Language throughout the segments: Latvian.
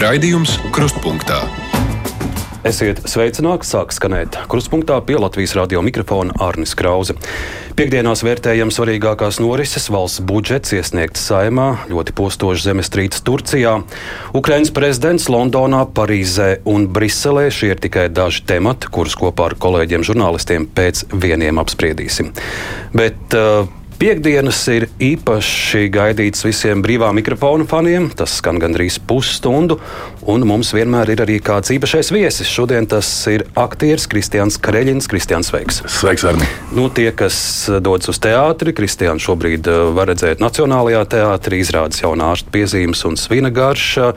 Raidījums Krustpunktā. Esiet sveicināti, sāk skanēt krustpunktā pie Latvijas radio mikrofona Arnis Krause. Piektdienās vērtējam svarīgākās norises valsts budžets iesniegts saimā, ļoti postošs zemestrīces Turcijā, Ukrainas prezidents Londonā, Parīzē un Briselē. Šie ir tikai daži temati, kurus kopā ar kolēģiem žurnālistiem pēc vieniem apspriedīsim. Bet, uh, Piektdienas ir īpaši gaidīts visiem brīvā mikrofona faniem. Tas skan gandrīz pusstundu, un mums vienmēr ir arī kāds īpašais viesis. Šodien tas ir aktieris Kristians Kareļins. Kristians, sveiks! Sveiks, Arni! Nu, tie, kas dodas uz teātri, Kristians šobrīd eh, var redzēt Nacionālajā teātrī, izrādes jaunā ārsta piezīmes un svina garša.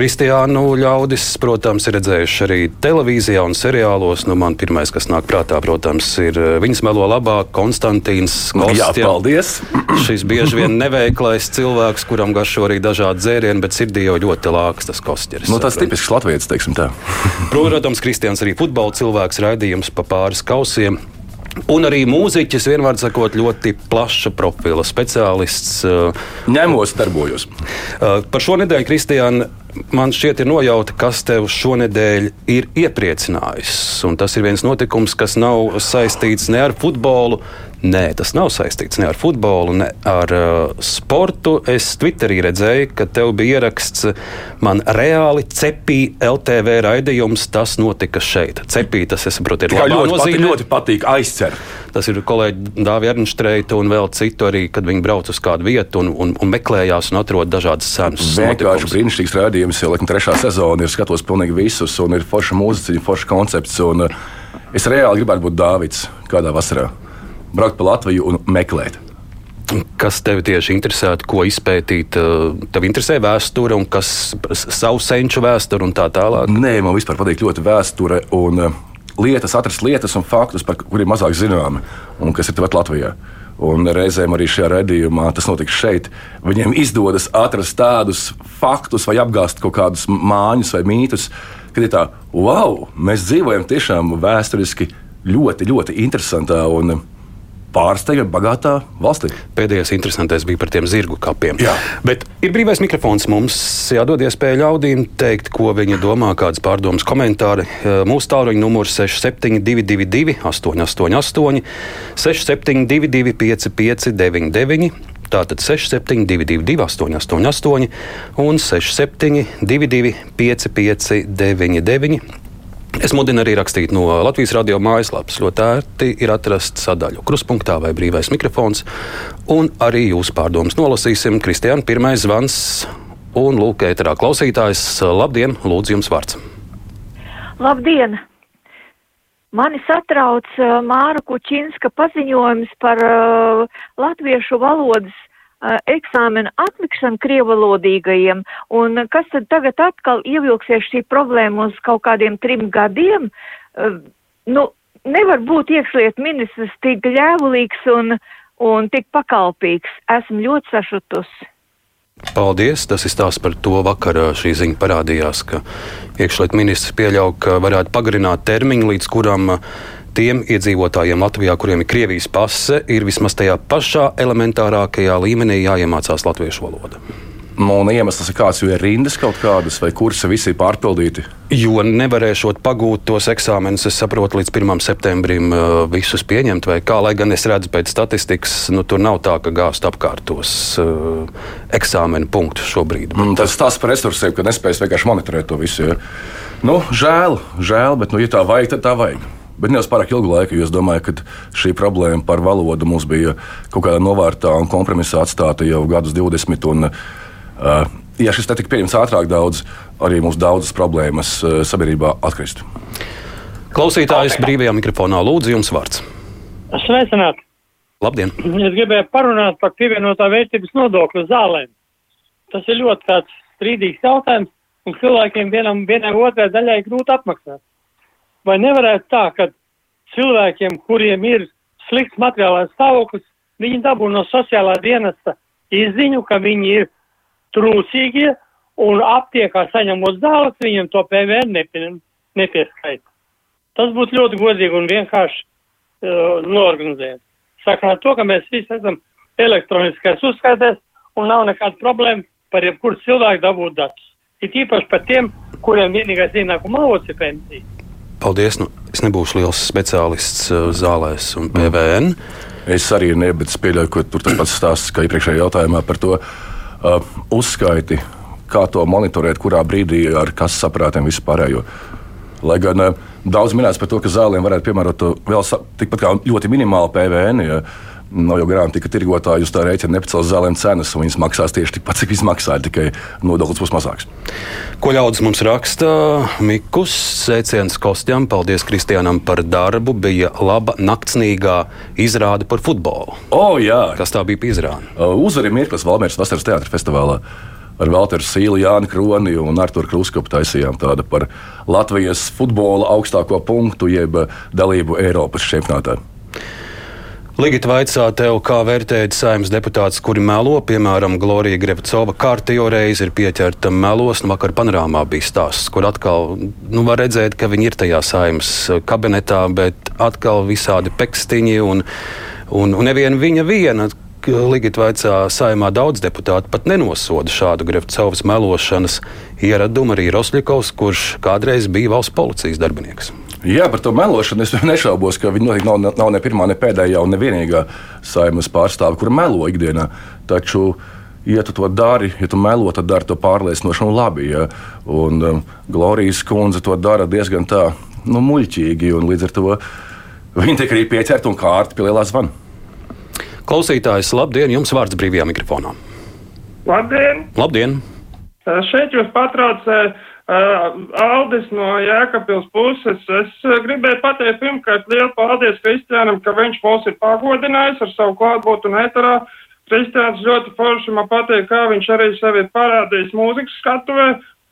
Kristiānu ļaudis, protams, ir redzējuši arī televīzijā un seriālos. Nu, man pirmais, kas nāk prātā, protams, ir eh, viņas melo labāk, Konstantīns Kostja. Jā, paldies! Šis bieži vien neveiklais cilvēks, kuram garšo arī dažādi dzērieni, bet sirdī jau ļoti lāks tas kostjeris. Nu, tas tipisks latviešu, teiksim tā. protams, Kristians arī futbola cilvēks, raidījums pa pāris kausiem. Un arī mūziķis, vienmēr sakot, ļoti plaša profila speciālists. Eh, Ņemos, darbojos. Eh, par šo nedēļu, Kristiāna, man šķiet, ir nojauta, kas tev šonadēļ ir iepriecinājis. Un tas ir viens notikums, kas nav saistīts ne ar futbolu, Nē, tas nav saistīts ne ar futbolu, ne ar uh, sportu. Es Twitterī redzēju, ka tev bija ieraksts man reāli cepī LTV raidījums. Tas notika šeit. Cepī tas, es saprotu, ir ļoti, nozīme. ļoti patīk aizcer. Tas ir kolēģi Dāvija Ernštreita un vēl citu arī, kad viņi brauc uz kādu vietu un, un, un meklējās un atrod dažādas cenas. Vienkārši brīnišķīgs raidījums, jau laikam trešā sezona ir skatos pilnīgi visus un ir forša mūziķa, forša koncepts. Un, uh, es reāli gribētu būt Dāvids kādā vasarā braukt pa Latviju un meklēt. Kas tev tieši interesē, ko izpētīt? Tev interesē vēsture un kas savu senču vēsture un tā tālāk? Nē, man vispār patīk ļoti vēsture un uh, lietas, atrast lietas un faktus, par kuriem mazāk zināmi un kas ir tepat Latvijā. Un reizēm arī šajā redzējumā tas notiks šeit. Viņiem izdodas atrast tādus faktus vai apgāzt kaut kādus māņus vai mītus, kad ir tā, wow, mēs dzīvojam tiešām vēsturiski ļoti, ļoti interesantā un pārsteigami bagātā valstī. Pēdējais interesantais bija par tiem zirgu kapiem. Jā. Bet ir brīvais mikrofons. Mums jādod iespēja ļaudīm teikt, ko viņi domā, kādas pārdomas, komentāri. Mūsu tālruņa numurs 6722, 888, 672, 559, Tātad 6722, 888 un 672, 559. Es mudinu arī rakstīt no Latvijas radio mājaslapas. Ļoti ērti ir atrast sadaļu krustpunktā vai brīvais mikrofons, un arī jūsu pārdomas nolasīsim. Kristiāna, pirmais zvans, un lūk, ēterā klausītājs. Labdien, lūdzu, jums vārds. Labdien! Mani satrauc Māra Kučinska paziņojums par uh, latviešu valodas eksāmena atlikšanu krievalodīgajiem, un kas tad tagad atkal ievilksies šī problēma uz kaut kādiem trim gadiem? Nu, nevar būt iekšliet ministrs tik ļēvulīgs un, un tik pakalpīgs. Esmu ļoti sašutusi. Paldies! Tas ir stāsts par to vakarā. Šī ziņa parādījās, ka iekšlietu ministrs pieļauj, ka varētu pagarināt termiņu, līdz kuram uh, tiem iedzīvotājiem Latvijā, kuriem ir Krievijas pase, ir vismaz tajā pašā elementārākajā līmenī jāiemācās latviešu valoda. Un iemesls ir kāds, jo ir rindas kaut kādas, vai kursi visi ir pārpildīti. Jo nevarēšot pagūt tos eksāmenus, es saprotu, līdz 1. septembrim uh, visus pieņemt, vai kā, lai gan es redzu pēc statistikas, nu, tur nav tā, ka gāzt apkārtos uh, eksāmenu punktus šobrīd. Bet... Mm, tas tas par resursiem, ka nespējas vienkārši monitorēt to visu. Ja. Nu, žēl, žēl, bet, nu, ja tā vajag, tad tā vajag. Bet ne jau pārāk ilgu laiku, jo es domāju, ka šī problēma par valodu mums bija kaut kādā novārtā un kompromisā atstāta jau gadus 20. Un, uh, ja šis netika pieņemts ātrāk, daudz, arī mums daudzas problēmas uh, sabiedrībā atkristu. Klausītājs brīvajā mikrofonā lūdzu jums vārds. Sveicināt! Labdien! Es gribēju parunāt par pievienotā vērtības nodokļu zālēm. Tas ir ļoti strīdīgs jautājums, un cilvēkiem vienam, vienai otrai daļai grūti apmaksāt. Vai nevarētu tā, ka cilvēkiem, kuriem ir slikts materiālais stāvoklis, viņi dabū no sociālā dienesta izziņu, ka viņi ir trūcīgie un aptiekā saņemot zāles, viņiem to PVN nepie, nepieskaita. Tas būtu ļoti godīgi un vienkārši uh, norganizēt. Sakarā to, ka mēs visi esam elektroniskais uzskaitēs un nav nekāda problēma par jebkuru cilvēku dabūt datus. ir īpaši par tiem, kuriem vienīgais ienākuma avots ir pensija. Paldies. Nu, es nebūšu liels speciālists uh, zālēs un PVN. Es arī ne, bet es pieļauju, ka tur tas pats stāsts, kā iepriekšējā jautājumā par to uh, uzskaiti, kā to monitorēt, kurā brīdī ar kas saprātiem vispārējo. Lai gan uh, daudz minēts par to, ka zālēm varētu piemērot vēl tikpat kā ļoti minimālu PVN. Ja, Nav jau garantija, ka tirgotāji uz tā rēķina nepacels zālēm cenas, un viņas maksās tieši tikpat, cik izmaksāja, tikai nodoklis būs mazāks. Ko ļaudis mums raksta? Mikus, sveiciens Kostjam, paldies Kristianam par darbu. Bija laba naktsnīgā izrāde par futbolu. O, jā. Kas tā bija izrāde? Uzvarēja Mirklis Valmērs Vasaras teātris festivālā. Ar Valteru Sīlu, Jānu Kroni un Arthuru Kruskopu taisījām tādu par Latvijas futbola augstāko punktu, jeb dalību Eiropas čempionātā. Ligita vaicā tev, kā vērtēt saimnes deputātus, kuri melo, piemēram, Glorija Grevcova kārtējo reizi ir pieķerta melos, nu vakar panorāmā bija stāsts, kur atkal, nu, var redzēt, ka viņi ir tajā saimnes kabinetā, bet atkal visādi pekstiņi un, un, un neviena viņa viena. Ligita vaicā saimā daudz deputātu pat nenosoda šādu Grevcovas melošanas ieradumu arī Rosļikovs, kurš kādreiz bija valsts policijas darbinieks. Jā, par to melošanu es nešaubos, ka viņi noteikti nav, nav ne pirmā, ne pēdējā un ne vienīgā saimnes pārstāve, kur melo ikdienā. Taču, ja tu to dari, ja tu melo, tad dari to pārliecinoši un labi. Ja? Un um, Glorijas kundze to dara diezgan tā, nu, muļķīgi, un līdz ar to viņi tiek arī pieķerti un kārti pie lielā zvana. Klausītājs, labdien, jums vārds brīvajā mikrofonā. Labdien! Labdien! Šeit jūs patraucē Uh, Aldis no Jēkabils puses. Es uh, gribēju pateikt pirmkārt lielu paldies Kristiānam, ka viņš mūs ir pagodinājis ar savu klātbūtu un eterā. Kristiāns ļoti forši man pateica, kā viņš arī sevi ir parādījis mūzikas skatuvē.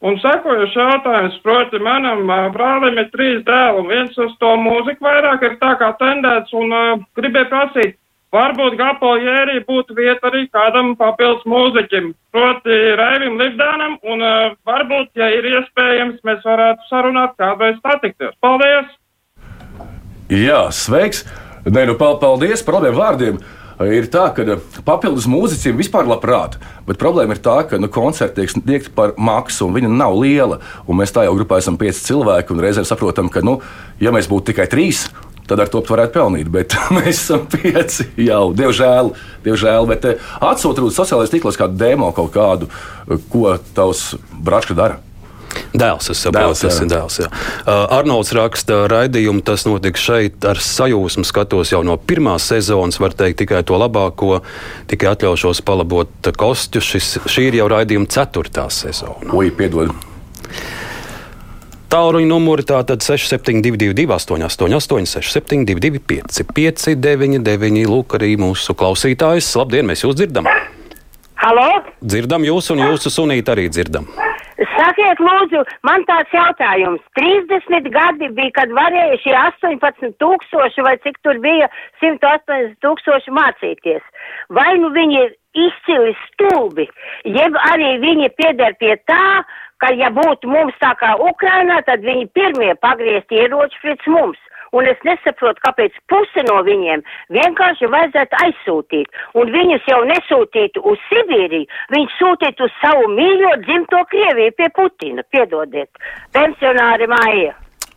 Un sekojuši jautājums, proti, manam uh, brālim ir trīs dēli, un viens uz to mūziku vairāk ir tā kā tendēts, un uh, gribēju prasīt, Varbūt Gapoljērī būtu vieta arī kādam papildus mūziķim, proti Raivim Livdānam, un uh, varbūt, ja ir iespējams, mēs varētu sarunāt kādreiz satikties. Paldies! Jā, sveiks! Nē, nu, paldies par labiem vārdiem! ir tā, ka papildus mūziķiem vispār labprāt, bet problēma ir tā, ka nu, koncerti tiek sniegti par maksu, un viņa nav liela. Mēs tā jau grupā esam pieci cilvēki, un reizēm saprotam, ka, nu, ja mēs būtu tikai trīs, tad ar to varētu pelnīt. Bet mēs esam pieci jau, diemžēl, diemžēl bet eh, atsūtīt uz sociālajiem tīklos kādu demo kaut kādu, eh, ko tavs bračka dara. Dēls, es saprotu, tas ir dēls. Jā. Uh, Arnolds raksta raidījumu, tas notika šeit ar sajūsmu, skatos jau no pirmās sezonas, var teikt tikai to labāko, tikai atļaušos palabot kostus. Šis, šī ir jau raidījuma ceturtā sezona. Oi, piedod! Tālruņa numuri tātad 6722, 888, 672, 559, lūk, arī mūsu klausītājs. Labdien, mēs jūs dzirdam! Halo? Dzirdam jūs un jūsu sunīti arī dzirdam. Sakiet, lūdzu, man tāds jautājums. 30 gadi bija, kad varēja šie 18 tūkstoši vai cik tur bija 180 tūkstoši mācīties. Vai nu viņi ir izcili stulbi, jeb arī viņi pieder pie tā, ka ja būtu mums tā kā Ukrainā, tad viņi pirmie pagriezt ieroči pret mums. Un es nesaprotu, kāpēc pusi no viņiem vienkārši vajadzētu aizsūtīt. Un viņus jau nesūtītu uz Sibīriju, viņus sūtītu uz savu mīļo dzimto Krieviju pie Putina. Piedodiet, pensionāri māja.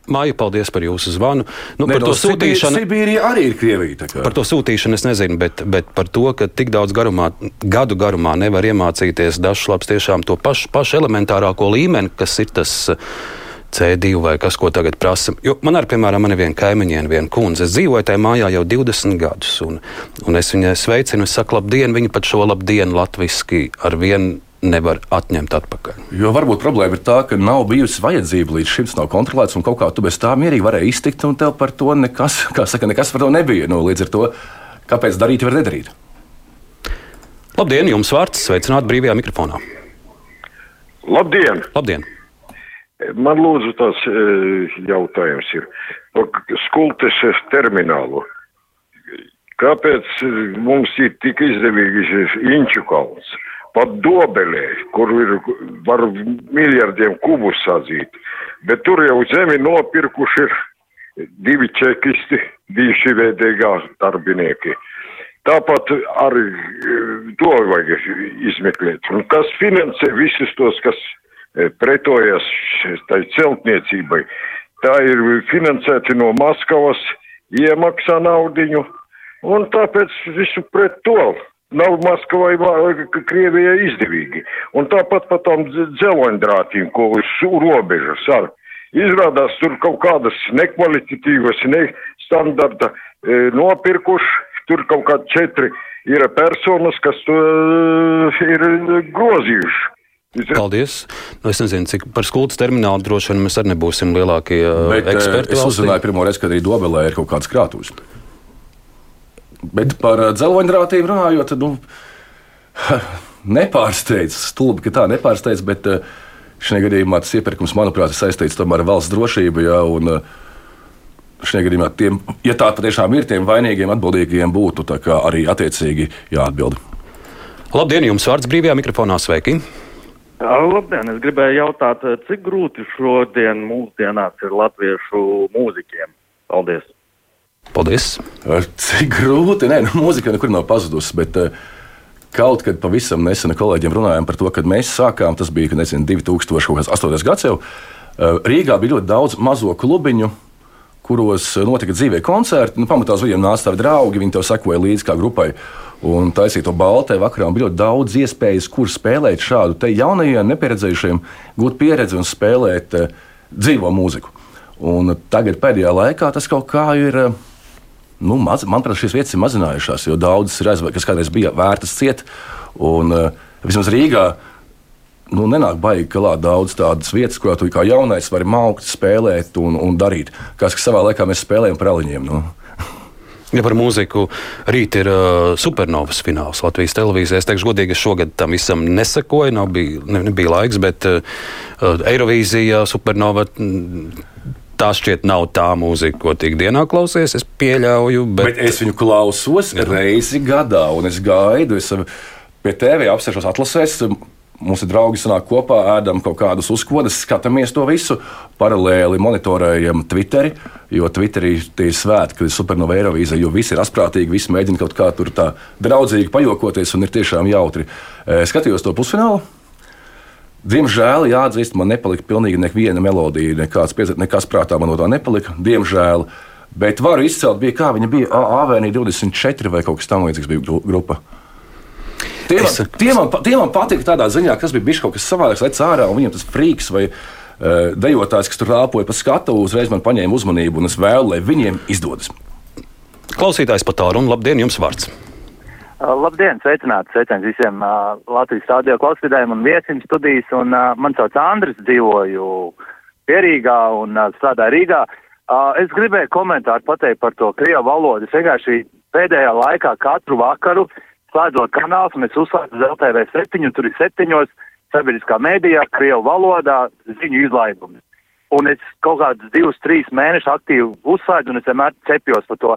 Māja, paldies par jūsu zvanu. Nu, ne, par no to sūtīšanu. Sibīrija arī ir Krievija. Par to sūtīšanu es nezinu, bet, bet par to, ka tik daudz garumā, gadu garumā nevar iemācīties dažs labs tiešām to pašu, pašu elementārāko līmeni, kas ir tas. C2 vai kas, ko tagad prasa. Jo man arī, piemēram, ir viena kaimiņiene, viena kundze. Es dzīvoju tajā mājā jau 20 gadus, un, un es viņai sveicinu, es saku, labdien, viņa pat šo labdienu latviski ar vienu nevar atņemt atpakaļ. Jo varbūt problēma ir tā, ka nav bijusi vajadzība līdz šim, tas nav kontrolēts, un kaut kā tu bez tā mierīgi varēji iztikt, un tev par to nekas, kā saka, nekas par to nebija. Nu, līdz ar to, kāpēc darīt, var nedarīt. Labdien, jums vārds sveicināt brīvajā mikrofonā. Labdien! Labdien. Man lūdzu tas jautājums ir par skultes terminālu. Kāpēc mums ir tik izdevīgi šis Inču kalns? Pat dobelē, kur ir var miljardiem kubu sadzīt. Bet tur jau zemi nopirkuši ir divi čekisti, divi veidīgā darbinieki. Tāpat arī to vajag izmeklēt. Un kas finansē visus tos, kas e, pretojas tai celtniecībai. Tā ir finansēta no Maskavas, iemaksā naudiņu, un tāpēc visu pret to nav Maskavai, Krievijai izdevīgi. Un tāpat par tām dzeloņdrātīm, ko uz robežas ar. Izrādās tur kaut kādas nekvalitatīvas, nestandarta e, nopirkuši, tur kaut kādi četri ir personas, kas to e, ir grozījuši. Paldies. Nu, es nezinu, cik par skultas terminālu droši vien mēs arī nebūsim lielākie Bet, e, eksperti. Es uzzināju pirmo reizi, kad arī Dobelē ir kaut kāds krātuvs. Bet par dzelzceļa runājot, nu, nepārsteidz, stulbi, ka tā nepārsteidz, bet šajā gadījumā tas iepirkums, manuprāt, ir saistīts ar valsts drošību. Ja, un, Šajā gadījumā, tiem, ja tā patiešām ir, tiem vainīgiem, atbildīgiem būtu arī attiecīgi jāatbild. Labdien, jums vārds brīvajā mikrofonā, sveiki! Labdien! Es gribēju jautāt, cik grūti šodien mūsdienās ir latviešu mūziķiem? Paldies! Paldies! Cik grūti? Nē, nu, mūzika nekur nav pazudusi. Bet, Kaut kad pavisam nesen kolēģiem runājām par to, kad mēs sākām, tas bija nezinu, 2008. gads jau. Rīgā bija ļoti daudz mazo klubiņu, kuros notika dzīvē koncerti. Nu, pamatā uz viņiem nāca tavi draugi, viņi tev sekoja līdzi kā grupai. Un taisīja to baltē vakarā, bija ļoti daudz iespējas, kur spēlēt šādu te jaunajiem, nepieredzējušiem, gūt pieredzi un spēlēt dzīvo mūziku. Un tagad pēdējā laikā tas kaut kā ir. Nu, maz, manuprāt, šīs vietas ir mazinājušās, jo daudzas ir aizvērtas, kas kādreiz bija vērtas ciet. Un, uh, vismaz Rīgā nu, nenāk baigi klāt daudz tādas vietas, kurā tu kā jaunais vari maukt, spēlēt un, un darīt. Kā savā laikā mēs spēlējam par aliņiem. Nu. Ja par mūziku rīt ir uh, supernovas fināls Latvijas televīzijā. Es teikšu, godīgi, es šogad tam visam nesakoju, nav bija, ne, nebija laiks, bet uh, Eirovīzija, supernova. Tā šķiet nav tā mūzika, ko tik dienā klausies. Es pieļauju, bet, bet es viņu klausos jā. reizi gadā, un es gaidu. Es pie TV apsēžos atlasēs. Mums ir draugi, sanāk kopā, ēdam kaut kādus uzkodas, skatāmies to visu, paralēli monitorējam Twitter, jo Twitterī tie ir svētki, kad ir supernova Eirovīzija, jo visi ir asprātīgi, visi mēģina kaut kā tur tā draudzīgi pajokoties un ir tiešām jautri. Skatījos to pusfinālu, Diemžēl, jāatzīst, man nepalika pilnīgi neviena melodija, nekāds, nekas prātā man no tā nepalika. Diemžēl. Bet varu izcelt, bija kā viņa bija AVN 24 vai kaut kas tamlīdzīgs bija grupa. Tie man, tie, man, tie man patika tādā ziņā, kas bija bijis kaut kas savādāks, lec ārā, un viņam tas frīks vai uh, dejotājs, kas tur rāpoja pa skatu, uzreiz man paņēma uzmanību, un es vēlu, lai viņiem izdodas. Klausītājs pat tālu, un labdien, jums vārds! Uh, labdien, sveicināti, sveicināti visiem uh, Latvijas radio klausītājiem un viesiem studijas. Un, uh, man sauc Andris, dzīvoju Pierīgā un uh, strādāju Rīgā. Uh, es gribēju komentāru pateikt par to krievu valodu. Es vienkārši pēdējā laikā katru vakaru slēdzot kanāls, mēs uzslēdzam LTV 7, tur ir septiņos sabiedriskā mēdījā, krievu valodā ziņu izlaidumi. Un es kaut kādus divus, trīs mēnešus aktīvi uzslēdzu un es vienmēr cepjos par to.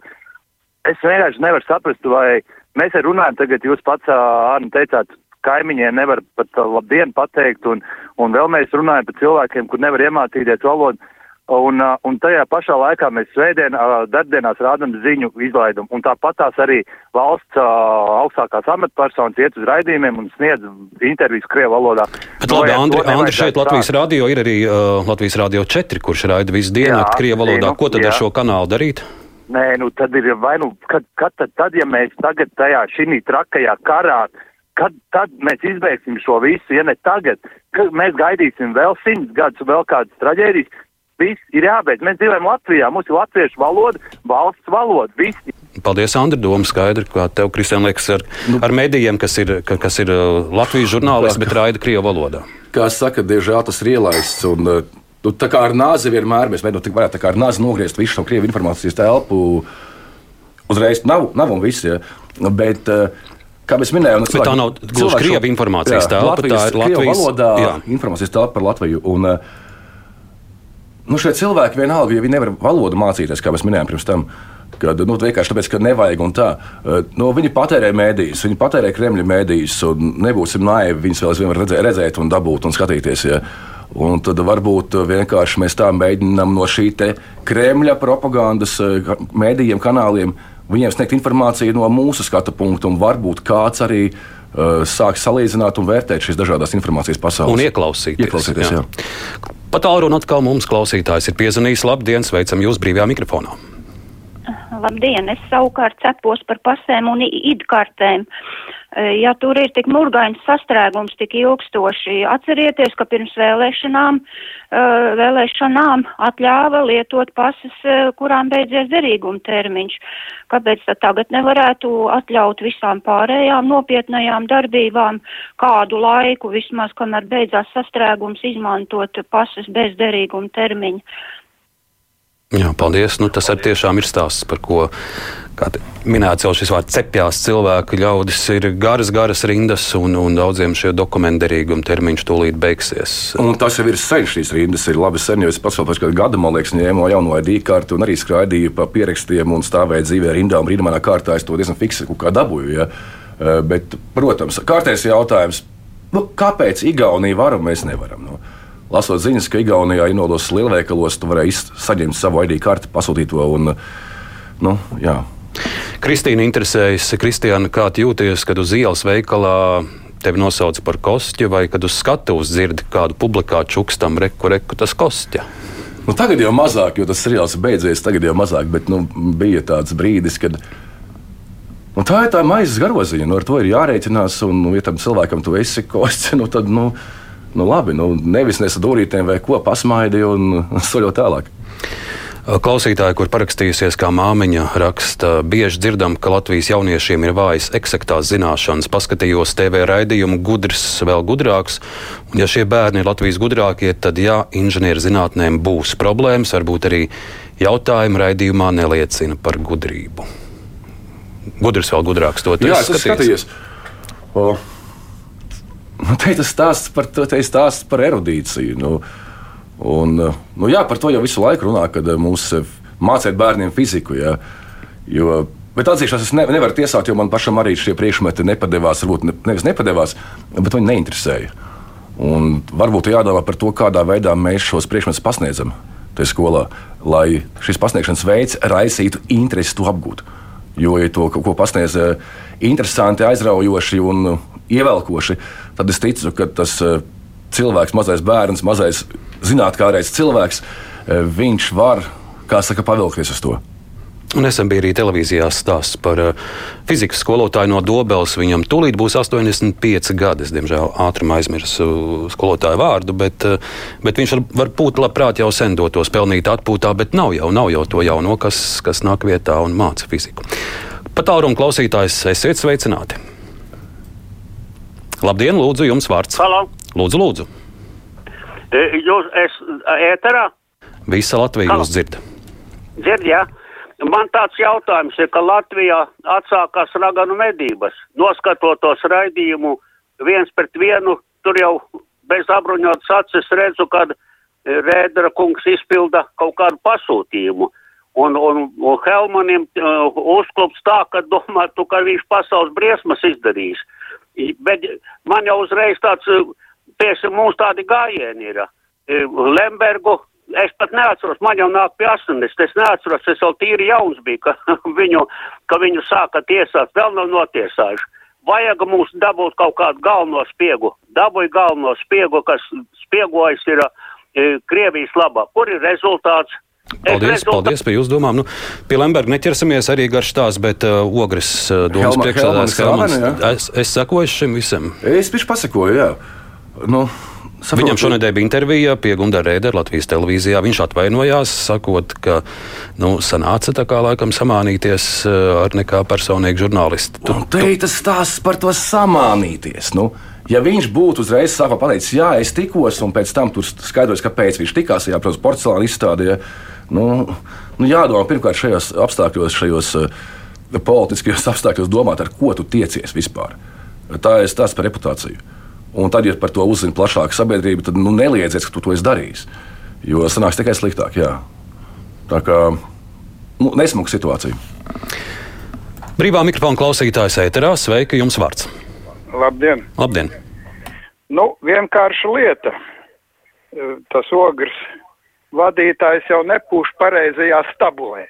Es vienkārši nevaru saprast, vai Mēs arī runājam, tagad jūs pats, Arni, teicāt, kaimiņiem nevar pat labdien pateikt, un, un vēl mēs runājam par cilvēkiem, kur nevar iemācīties valodu. Un, un tajā pašā laikā mēs svētdien, darbdienās rādām ziņu izlaidumu. Un tāpat tās arī valsts augstākās amatpersonas iet uz raidījumiem un sniedz intervijas Krievu valodā. Bet labi, Andri, Andri šeit Latvijas tā. radio ir arī uh, Latvijas radio 4, kurš raida visu dienu Krievu valodā. Nu, Ko tad jā. ar šo kanālu darīt? Nē, nu tad ir vai nu, kad, kad tad, tad, ja mēs tagad tajā šī trakajā karā, kad tad mēs izbeigsim šo visu, ja ne tagad, kad mēs gaidīsim vēl simts gadus, vēl kādas traģēdijas, viss ir jābeidz. Mēs dzīvojam Latvijā, mums ir latviešu valoda, valsts valoda, visi. Paldies, Andri, doma skaidra, kā tev, Kristian, liekas, ar, nu, ar medijiem, kas ir, kas ir uh, Latvijas žurnālisti, bet raida Krievu valodā. Kā saka, diemžēl tas ir ielaists. Un, uh, Nu, tā kā ar nāzi vienmēr mēs mēģinām, nu, varētu tā kā ar nāzi nogriezt visu šo krievu informācijas telpu. Uzreiz nav, nav un viss. Ja. Bet, uh, Kā mēs minējām, nu, cilvēki, tā nav gluži krievu informācijas telpa. Tā ir Latvijas valodā jā. informācijas telpa par Latviju. Un, nu, šie cilvēki vienalga, ja viņi nevar valodu mācīties, kā mēs minējām pirms tam, kad nu, vienkārši tāpēc, ka nevajag un tā. Nu, viņi patērē mēdījus, viņi patērē Kremļa mēdījus, un nebūsim naivi, viņus vēl aizvien redzēt, redzēt un dabūt un skatīties. Ja. Un tad varbūt vienkārši mēs tā mēģinām no šī Kremļa propagandas eh, mēdījiem, kanāliem, viņiem sniegt informāciju no mūsu skatu punkta, un varbūt kāds arī uh, sāk salīdzināt un vērtēt šīs dažādas informācijas pasaules. Un ieklausīties. ieklausīties jā. jā. Pa tālruni atkal mums klausītājs ir piezvanījis. Labdien, sveicam jūs brīvajā mikrofonā. Labdien, es savukārt cepos par pasēm un idkartēm. Ja tur ir tik murgains sastrēgums tik ilgstoši, atcerieties, ka pirms vēlēšanām, vēlēšanām atļāva lietot pases, kurām beidzies derīguma termiņš. Kāpēc tad tagad nevarētu atļaut visām pārējām nopietnajām darbībām kādu laiku, vismaz kamēr beidzās sastrēgums, izmantot pases bez derīguma termiņa? Jā, paldies. Nu, tas arī tiešām ir stāsts, par ko minēts jau šis vārds cepjās cilvēki. Ļaudis ir garas, garas rindas, un, un daudziem šie dokumentu derīguma termiņš tūlīt beigsies. Un tas jau ir sen, šīs rindas ir labi sen, jo es pats vēl pēc kāda gada, man liekas, ņēmu jauno ID karti un arī skraidīju pa pierakstiem un stāvēju dzīvē rindā un brīnumainā kārtā. Es to diezgan fiksi kā dabūju. Ja? Eh, bet, protams, kārtējs jautājums, nu, kāpēc Igaunija var un mēs nevaram? Nu? Lasot ziņas, ka Igaunijā inodos lielveikalos tu varēji saņemt savu ID karti, pasūtīt to. Un, nu, jā. Kristīna interesējas, Kristiāna, kā jūties, kad uz ielas veikalā tevi nosauc par kosķi, vai kad uz skatuves dzirdi kādu publikātu čukstam, reku, reku tas kosķa? Nu, tagad jau mazāk, jo tas seriāls beidzies, tagad jau mazāk, bet nu, bija tāds brīdis, kad. Nu, tā ir tā maizes garoziņa, nu, ar to ir jārēķinās. Un, nu, ja tam cilvēkam tu esi kosts, nu, tad. Nu, nu, labi, nu, nevis nesa dūrītēm vai ko pasmaidi un soļot tālāk. Klausītāji, kur parakstījusies kā māmiņa, raksta, bieži dzirdam, ka Latvijas jauniešiem ir vājas eksaktās zināšanas. Paskatījos TV raidījumu, gudrs, vēl gudrāks. Un, ja šie bērni ir Latvijas gudrākie, tad jā, inženierzinātnēm būs problēmas. Varbūt arī jautājumi raidījumā neliecina par gudrību. Gudrs vēl gudrāks to jā, skatījos. Nu, te ir tas stāsts par, stāsts par erudīciju. Nu, un, nu, jā, par to jau visu laiku runā, kad eh, mums eh, mācīt bērniem fiziku. Jā, jo, Bet atzīšos, es ne, nevaru tiesāt, jo man pašam arī šie priekšmeti nepadevās. Varbūt ne, nevis nepadevās, bet viņi neinteresēja. Un varbūt jādomā par to, kādā veidā mēs šos priekšmetus pasniedzam tajā skolā, lai šis pasniegšanas veids raisītu interesi to apgūt. Jo, ja to ko pasniedz eh, interesanti, aizraujoši un ievelkoši, tad es ticu, ka tas eh, cilvēks, mazais bērns, mazais zinātnēkārais cilvēks, eh, viņš var, kā saka, pavilkties uz to. Nesen bija arī televīzijā stāsts par uh, fizikas skolotāju no Dobeles. Viņam tūlīt būs 85 gadi. Es, diemžēl, ātrumu aizmirsu skolotāju vārdu, bet, bet viņš var, varbūt labprāt jau sen dotos pelnīt atpūtā, bet nav jau, nav jau to jauno, kas, kas nāk vietā un māca fiziku. Pat tālruņa klausītājs, esiet sveicināti! Labdien, lūdzu, jums vārds. Halo. Lūdzu, lūdzu. E, jūs esat ēterā? Visa Latvija Halo. jūs dzird. Dzird, jā. Man tāds jautājums ir, ka Latvijā atsākās raganu medības. Noskatot tos raidījumu viens pret vienu, tur jau bez apbruņotas acis redzu, kad Rēdera kungs izpilda kaut kādu pasūtījumu. Un, un, un Helmanim uh, uzklups tā, ka domātu, ka viņš pasaules briesmas izdarīs. Uh, Bet man jau uzreiz tāds, tieši eh, mums tādi gājieni ir. Eh, Lembergu es pat neatceros, man jau nāk pie 80, es neatceros, es vēl tīri jauns biju, ka viņu, ka viņu sāka tiesāt, vēl nav notiesājuši. Vajag mums dabūt kaut kādu galveno spiegu. Dabūja galveno spiegu, kas spiegojas ir e, Krievijas labā. Kur ir rezultāts? Paldies, paldies par jūsu domām. Nu, pie Lemberga neķersimies arī garš tās, bet uh, Ogres uh, domas priekšsēdētājs. Es, es sekoju šim visam. Es piši pasakoju, jā. Nu. Saprot, Viņam šonadēļ bija intervija pie Gunara Rēdera Latvijas televīzijā. Viņš atvainojās, sakot, ka nu, sanāca tā kā laikam samānīties uh, ar nekā personīgu žurnālistu. Tu, Un te ir tas stāsts par to samānīties. Nu. Ja viņš būtu uzreiz sākumā pateicis, jā, es tikos, un pēc tam tur skaidrojas, kāpēc viņš tikās, jā, protams, porcelāna izstādē. Nu, nu, jādomā pirmkārt šajos apstākļos, šajos uh, politiskajos apstākļos, domāt, ar ko tu tiecies vispār. Tā ir stāsts par reputāciju. Un tad, ja par to uzzina plašāka sabiedrība, tad nu, neliedzies, ka tu to esi darījis. Jo sanāks tikai sliktāk. Jā. Tā kā nu, nesmuka situācija. Brīvā mikrofona klausītājs ēterā. Sveika, jums vārds! Labdien! Labdien. Nu, vienkārša lieta. Tas ogrs vadītājs jau nepūš pareizajā stabulē.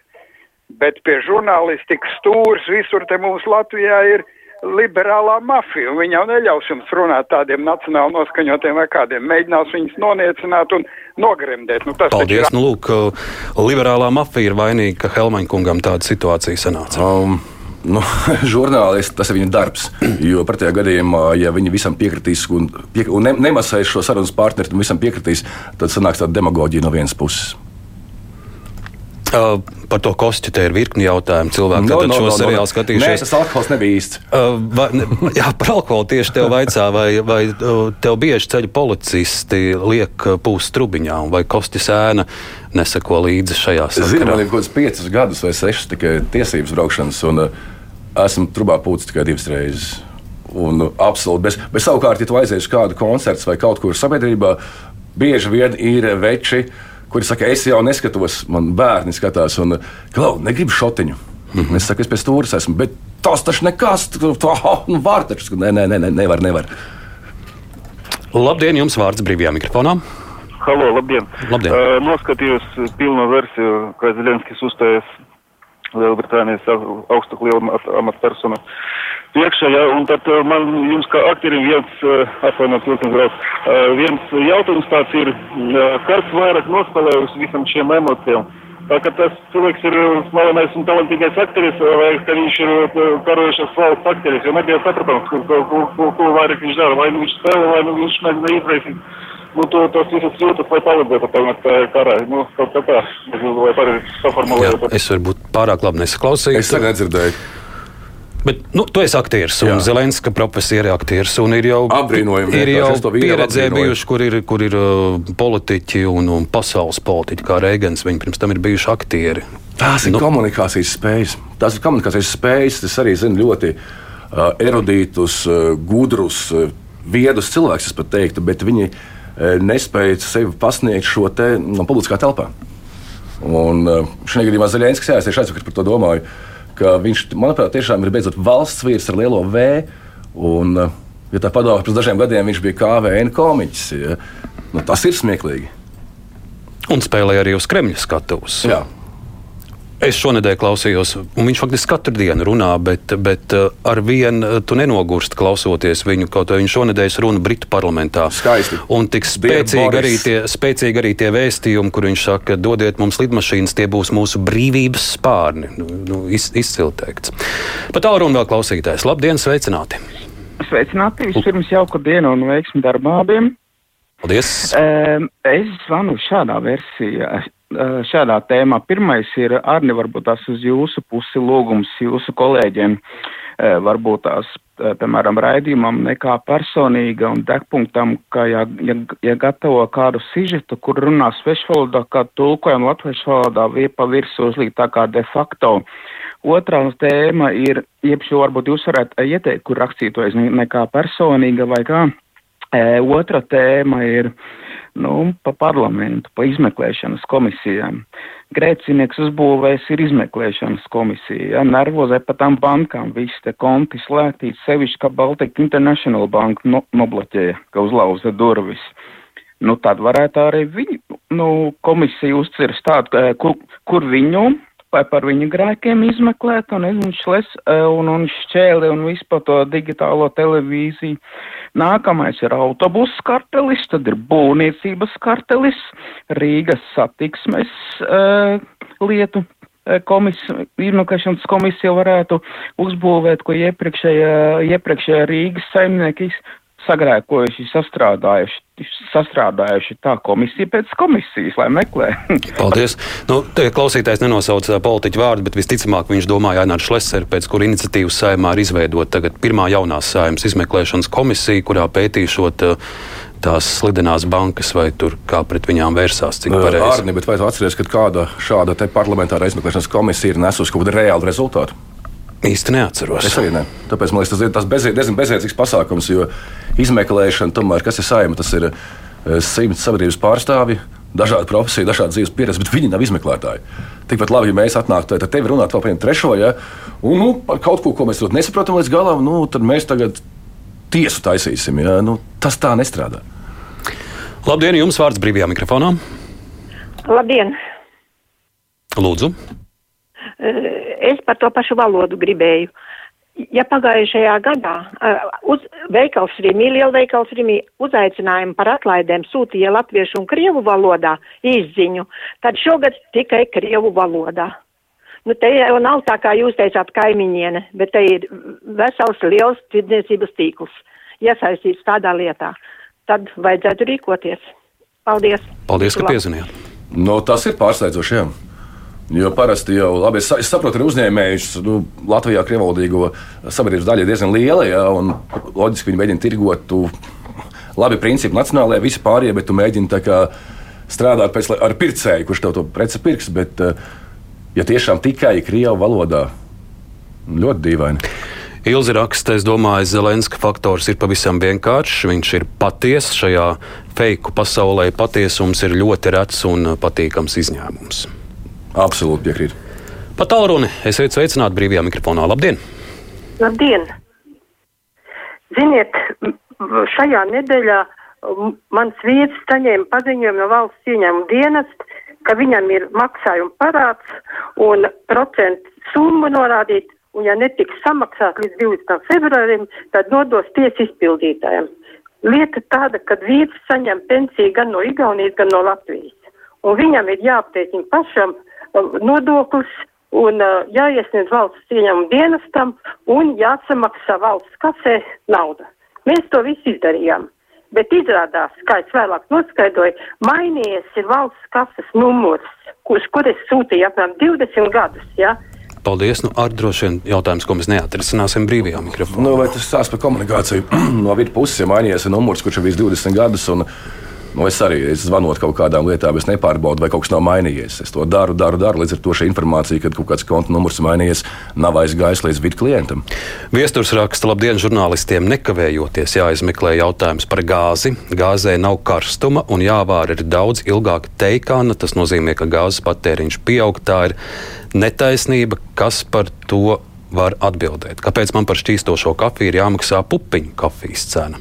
Bet pie žurnālistikas stūres visur te mums Latvijā ir liberālā mafija, un viņi jau neļaus jums runāt tādiem nacionāli noskaņotiem vai kādiem, mēģinās viņus noniecināt un nogremdēt. Nu, Paldies. ir- Nu, lūk, liberālā mafija ir vainīga, ka Helmaņkungam tāda situācija sanāca. Um, nu, žurnālisti, tas ir viņa darbs. Jo pretējā gadījumā, ja viņi visam piekritīs un, piek un ne, nemasēs šo sarunas partneri, un visam piekritīs, tad sanāks tāda demagoģija no vienas puses. Uh, par to kostu te ir virkni jautājumu. Cilvēki no, no, šo no, seriālu skatījušies. Nē, tas alkohols nebija īsts. Uh, vai, ne, jā, par alkoholu tieši tev vaicā, vai, vai tev bieži ceļu policisti liek pūst trubiņā, vai kosti sēna neseko līdzi šajā Es zinu, sakarā? man ir kaut kāds piecus gadus vai sešas tikai tiesības braukšanas, un uh, esmu trubā pūcis tikai divas reizes. Un, uh, absolūti. Bet, bet savukārt, ja tu aizies uz kādu koncertu vai kaut kur sabiedrībā, bieži vien ir veči, kuri saka, es jau neskatos, man bērni skatās, un klau, negribu šotiņu. Mm -hmm. Es saku, es pēc stūres esmu, bet tas taču nekas, tā, nu, var taču, nē, nē, nē, nevar, nevar. Labdien, jums vārds brīvajā mikrofonā. Halo, labdien! Labdien. Uh, noskatījos pilno versiju, kā Zelenskis uzstājas Lielbritānijas au- augstāko amatpersonu priekšā, ja, un tad uh, man jums kā aktierim viens, uh, atvainot, vilkums brauc, uh, viens jautājums tāds ir, kas vairāk nospēlējusi visam šiem emocijām? Tā kā tas cilvēks ir slavenais un talantīgais aktieris, vai ka viņš ir karojušas valsts aktieris, jo nebija saprotams, ko, ko, ko, ko vairāk viņš dara, vai nu viņš spēlē, vai nu viņš mēģina izraisīt. Nu, to, tos visus jūtas, lai palīdzētu tam karā. Nu, kaut kā tā, vai pareizi saformulējot. Es varbūt pārāk labi nesaklausījos. Es nedzirdēju. Bet nu, tu esi aktieris, un Zelenska profesija ir aktieris. un Ir jau, Apbrīnojami ir jau pieredzē bijuši, kur ir, kur ir uh, politiķi un, un pasaules politiķi, kā Reigans. Viņi pirms tam ir bijuši aktieri. Tās ir nu, komunikācijas spējas. Tās ir komunikācijas spējas. Es arī zinu ļoti uh, erudītus, uh, gudrus, uh, viedus cilvēkus, es pat teiktu, bet viņi uh, nespēja sevi pasniegt šo te no publiskā telpā. Un uh, šajā gadījumā Zelenskis, jā, es tieši aizvakar par to domāju, ka viņš, manuprāt, tiešām ir beidzot valsts vīrs ar lielo V. Un, uh, ja tā padomā, pirms dažiem gadiem viņš bija KVN komiķis. Ja? Nu, tas ir smieklīgi. Un spēlēja arī uz Kremļa skatuves. Jā. Es šonadēļ klausījos, un viņš faktiski katru dienu runā, bet, bet uh, ar vienu tu nenogurst klausoties viņu, kaut arī viņš šonadēļ runa Britu parlamentā. Skaisti. Un tik spēcīgi arī, tie, spēcīgi arī tie vēstījumi, kur viņš saka, dodiet mums lidmašīnas, tie būs mūsu brīvības spārni. Nu, nu, iz, izcili teikts. Pat tālruni vēl klausītājs. Labdien, sveicināti! Sveicināti! Vispirms jauku dienu un veiksmi darbā abiem! Paldies! Um, es zvanu šādā versijā, šādā tēmā. Pirmais ir Arni, varbūt tās uz jūsu pusi lūgums jūsu kolēģiem, uh, varbūt tās, uh, piemēram, raidījumam nekā personīga un degpunktam, ka ja, ja, ja gatavo kādu sižetu, kur runā svešvalodā, kā tulkojam latviešu valodā, viepa virsū uzlikt tā kā de facto. Otrā tēma ir, jeb šo varbūt jūs varētu ieteikt, kur rakstītojas ne, nekā personīga vai kā. E, Otra tēma ir nu, pa parlamentu, pa izmeklēšanas komisijām. Grēcinieks uzbūvējis ir izmeklēšanas komisija, ja, nervozē pa tām bankām, viss te konti slēgtīts, sevišķi, ka Baltic International Bank no, nobloķēja, ka uzlauza durvis. Nu, tad varētu arī viņu, nu, komisija uzcirst tādu, e, kur, kur viņu vai par viņu grēkiem izmeklēt, un, un, šles, e, un, un šķēli un vispār to digitālo televīziju. Nākamais ir autobusu kartelis, tad ir būvniecības kartelis, Rīgas satiksmes uh, lietu eh, komisa, izmeklēšanas komisija varētu uzbūvēt, ko iepriekšējā, iepriekšējā Rīgas saimnieki sagrēkojuši, sastrādājuši, sastrādājuši tā komisija pēc komisijas, lai meklē. Paldies. Nu, te klausītājs nenosauc politiķu vārdu, bet visticamāk viņš domāja Ainārs Šlesers, pēc kura iniciatīvas saimā ir izveidota tagad pirmā jaunās saimas izmeklēšanas komisija, kurā pētīšot ā, tās slidenās bankas vai tur kā pret viņām vērsās, cik pareizi. Arni, bet vai tu atceries, ka kāda šāda te parlamentāra izmeklēšanas komisija ir nesusi kaut kādu reālu rezultātu? Īsti neatceros. Es arī ne. Tāpēc man liekas, tas ir tas bezjēdzīgs pasākums, jo izmeklēšana, tomēr, kas ir saima, tas ir eh, simts sabiedrības pārstāvji, dažādu profesiju, dažādu dzīves pieredzi, bet viņi nav izmeklētāji. Tikpat labi, ja mēs atnāktu, tad tevi runāt vēl par trešo, ja, un nu, par kaut ko, ko mēs nesaprotam līdz galam, nu, tad mēs tagad tiesu taisīsim. Ja, nu, tas tā nestrādā. Labdien, jums vārds brīvajā mikrofonā. Labdien! Lūdzu. Eh, Es par to pašu valodu gribēju. ja pagājušajā gadā uh, uz veikals Rīmī, lielveikals Rīmī uzaicinājumu par atlaidēm sūtīja latviešu un krievu valodā izziņu, tad šogad tikai krievu valodā. Nu, te jau nav tā, kā jūs teicāt, kaimiņiene, bet te ir vesels liels tirdzniecības tīkls iesaistīts tādā lietā. Tad vajadzētu rīkoties. Paldies! Paldies, ka piezvanījāt! No, tas ir pārsteidzoši. Jā. Jo parasti jau, labi, es, es saprotu, arī uzņēmējus nu, Latvijā krievvalodīgo sabiedrības daļa ir diezgan liela, jā, un loģiski viņi mēģina tirgot. Tu, labi, principi nacionālajā, visi pārējie, bet tu mēģini kā, strādāt pēc, ar pircēju, kurš tev to preci pirks. Bet, ja tiešām tikai krievu valodā, ļoti dīvaini. Ilzi raksta, es domāju, Zelenska faktors ir pavisam vienkāršs. Viņš ir patiess šajā feiku pasaulē. Patiesums ir ļoti rets un patīkams izņēmums. Absolūti piekrītu. Pat tālruni esiet sveicināti brīvajā mikrofonā. Labdien! Labdien! Ziniet, šajā nedēļā mans vīrs saņēma paziņojumu no valsts ieņēmuma dienesta, ka viņam ir maksājuma parāds un procentu summa norādīt, un ja netiks samaksāt līdz 20. februārim, tad nodos tiesu izpildītājiem. Lieta tāda, ka vīrs saņem pensiju gan no Igaunijas, gan no Latvijas. Un viņam ir jāaptiekina pašam uh, nodoklis un uh, jāiesniedz valsts ieņēmuma dienestam un jāsamaksā valsts kasē nauda. Mēs to visu izdarījām. Bet izrādās, kā es vēlāk noskaidroju, mainījies ir valsts kases numurs, kurš, kur es sūtīju apmēram 20 gadus. Ja? Paldies. Nu, ar droši vien jautājums, ko mēs neatrisināsim brīvajā mikrofonā. Nu, vai tas stāsta par komunikāciju? no vidas puses ir mainījies numurs, kurš ir bijis 20 gadus. Un... Nu, es arī es zvanot kaut kādām lietām, es nepārbaudu, vai kaut kas nav mainījies. Es to daru, daru, daru. Līdz ar to šī informācija, kad kaut kāds konta numurs mainījies, nav aizgājis līdz vidu klientam. Viesturs raksta, labdien, žurnālistiem nekavējoties jāizmeklē jautājums par gāzi. Gāzē nav karstuma un jāvāra ir daudz ilgāka teikāna. Tas nozīmē, ka gāzes patēriņš pieaug. Tā ir netaisnība, kas par to var atbildēt. Kāpēc man par šķīstošo kafiju ir jāmaksā pupiņu kafijas cena?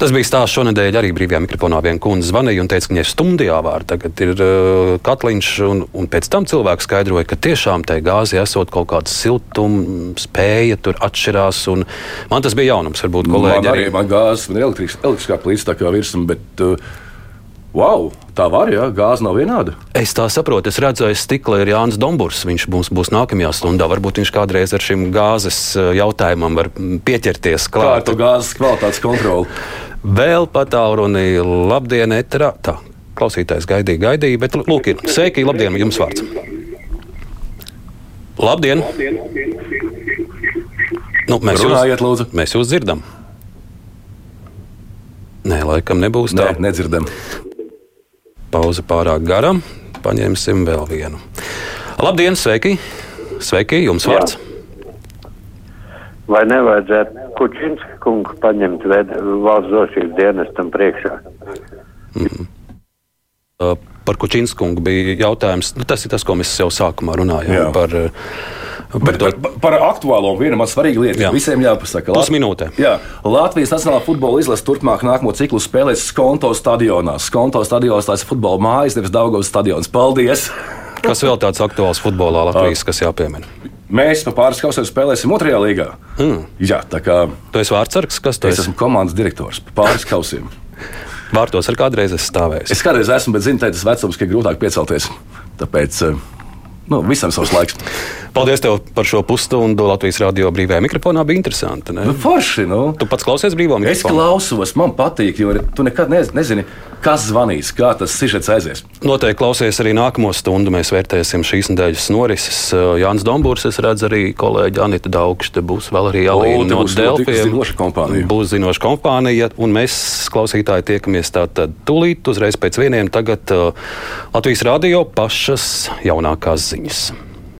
Tas bija stāsts šonadēļ arī brīvajā mikrofonā. Viena kundze zvanīja un teica, ka viņai stundījā vārā tagad ir uh, katliņš, un, un pēc tam cilvēks skaidroja, ka tiešām tai gāzi esot kaut kāda siltuma spēja, tur atšķirās. Man tas bija jaunums, varbūt kolēģi. Man arī, arī. man gāzes, man elektriskā plīts tā kā virsma, bet uh, Wow, tā var, ja gāze nav vienāda. Es tā saprotu, es redzu, aiz stikla ir Jānis Dombūrs. Viņš mums būs nākamajā stundā. Varbūt viņš kādreiz ar šim gāzes eh, jautājumam var pieķerties klāt. Kā ar to gāzes kvalitātes kontroli? Vēl patālruni, labdien, eterā. Tā, klausītājs gaidīja, gaidīja, bet lūk, ir sveiki, labdien, jums vārds. Labdien! Nu, mēs, Runājiet, jūs, mēs jūs dzirdam. Nē, laikam nebūs tā. Nē, nedzirdam. Pauze pārāk gara. Paņemsim vēl vienu. Labdien, sveiki! Sveiki, jums vārds! Jā. Vai nevajadzētu Kučins kungu paņemt valsts drošības dienestam priekšā? Mm -hmm. uh, par Kučins kungu bija jautājums. Nu, tas ir tas, ko mēs jau sākumā runājām. Jā. Par, uh, Bet, par, par, par aktuālo vienu man svarīgu lietu. Jā. Visiem jāpasaka. Pusminūtē. Jā, Latvijas Nacionālā futbola izlase turpmāk nākamo ciklu spēlēs Skonto stadionā. Skonto stadionā tas ir futbola mājas, nevis Daugavas stadions. Paldies! Kas vēl tāds aktuāls futbolā Latvijas, kas jāpiemina? Mēs pa pāris kausiem spēlēsim otrajā līgā. Mm. Jā, tā kā. Tu esi vārdsargs, kas tas ir? Es esmu komandas direktors pa pāris kausiem. Vārtos ar kādreiz esmu stāvējis. Es kādreiz esmu, bet zinu, tas vecums, ka ir grūtāk piecelties. Tāpēc nu, visam savs laiks. Paldies tev par šo pusstundu Latvijas radio brīvajā mikrofonā. Bija interesanti. Ne? Nu, forši, nu. Tu pats klausies brīvā mikrofonā? Es klausos, man patīk, jo tu nekad nezini, kas zvanīs, kā tas sižets aizies. Noteikti klausies arī nākamo stundu. Mēs vērtēsim šīs nedēļas norises. Jānis Dombūrs, es redzu arī kolēģi Anita Daugšte, būs vēl arī Alīna no Delfiem. Zinoša kompānija. Būs zinoša kompānija, un mēs klausītāji tiekamies tātad tūlīt uzreiz pēc vieniem tagad uh, Latvijas radio pašas jaunākās ziņas. things.